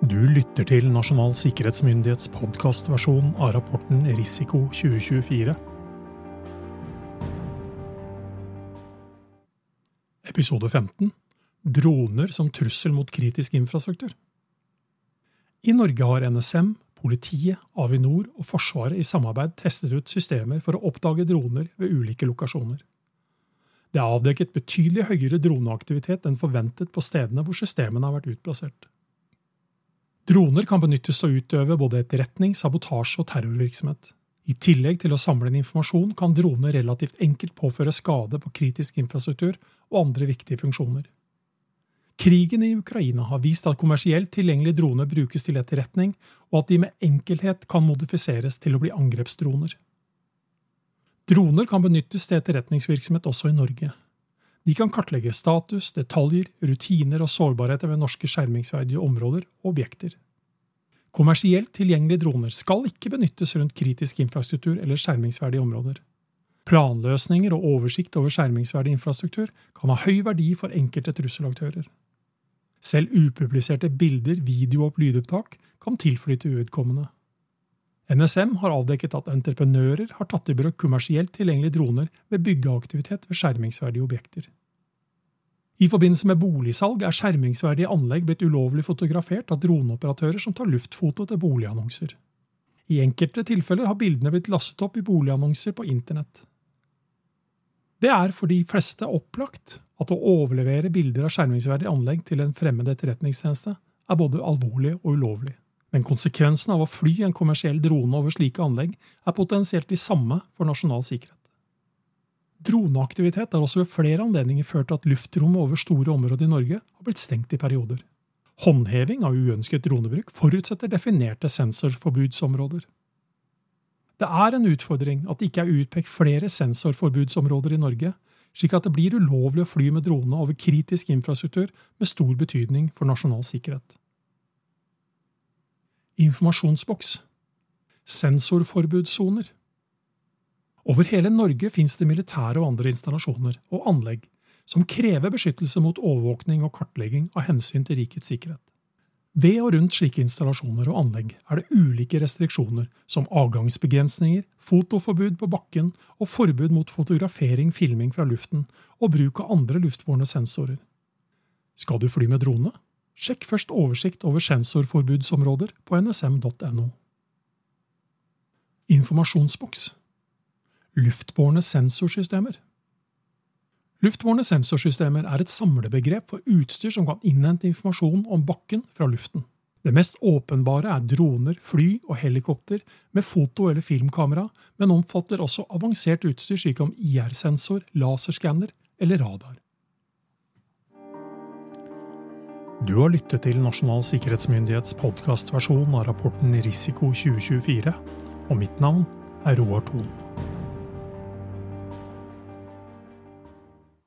Du lytter til Nasjonal sikkerhetsmyndighets podkastversjon av rapporten Risiko 2024. Episode 15 Droner som trussel mot kritisk infrastruktur. I Norge har NSM, politiet, Avinor og Forsvaret i samarbeid testet ut systemer for å oppdage droner ved ulike lokasjoner. Det er avdekket betydelig høyere droneaktivitet enn forventet på stedene hvor systemene har vært utplassert. Droner kan benyttes til å utøve både etterretning, sabotasje og terrorvirksomhet. I tillegg til å samle inn informasjon kan droner relativt enkelt påføre skade på kritisk infrastruktur og andre viktige funksjoner. Krigen i Ukraina har vist at kommersielt tilgjengelige droner brukes til etterretning, og at de med enkelhet kan modifiseres til å bli angrepsdroner. Droner kan benyttes til etterretningsvirksomhet også i Norge. De kan kartlegge status, detaljer, rutiner og sårbarheter ved norske skjermingsverdige områder og objekter. Kommersielt tilgjengelige droner skal ikke benyttes rundt kritisk infrastruktur eller skjermingsverdige områder. Planløsninger og oversikt over skjermingsverdig infrastruktur kan ha høy verdi for enkelte trusselaktører. Selv upubliserte bilder, video og lydopptak kan tilflyte uvedkommende. NSM har avdekket at entreprenører har tatt i bruk kommersielt tilgjengelige droner ved byggeaktivitet ved skjermingsverdige objekter. I forbindelse med boligsalg er skjermingsverdige anlegg blitt ulovlig fotografert av droneoperatører som tar luftfoto til boligannonser. I enkelte tilfeller har bildene blitt lastet opp i boligannonser på internett. Det er for de fleste opplagt at å overlevere bilder av skjermingsverdige anlegg til en fremmed etterretningstjeneste er både alvorlig og ulovlig men konsekvensen av å fly en kommersiell drone over slike anlegg er potensielt de samme for nasjonal sikkerhet. Droneaktivitet har også ved flere anledninger ført til at luftrommet over store områder i Norge har blitt stengt i perioder. Håndheving av uønsket dronebruk forutsetter definerte sensorforbudsområder. Det er en utfordring at det ikke er utpekt flere sensorforbudsområder i Norge, slik at det blir ulovlig å fly med drone over kritisk infrastruktur med stor betydning for nasjonal sikkerhet. Informasjonsboks. Sensorforbudssoner. Over hele Norge finnes det militære og andre installasjoner og anlegg som krever beskyttelse mot overvåkning og kartlegging av hensyn til rikets sikkerhet. Ved og rundt slike installasjoner og anlegg er det ulike restriksjoner, som avgangsbegrensninger, fotoforbud på bakken og forbud mot fotografering, filming fra luften og bruk av andre luftbårne sensorer. Skal du fly med drone? Sjekk først oversikt over sensorforbudsområder på nsm.no. Informasjonsboks Luftbårne sensorsystemer Luftbårne sensorsystemer er et samlebegrep for utstyr som kan innhente informasjon om bakken fra luften. Det mest åpenbare er droner, fly og helikopter med foto- eller filmkamera, men omfatter også avansert utstyr slik som IR-sensor, laserskanner eller radar. Du har lyttet til Nasjonal sikkerhetsmyndighets podkastversjon av rapporten Risiko 2024, og mitt navn er Roar Thon.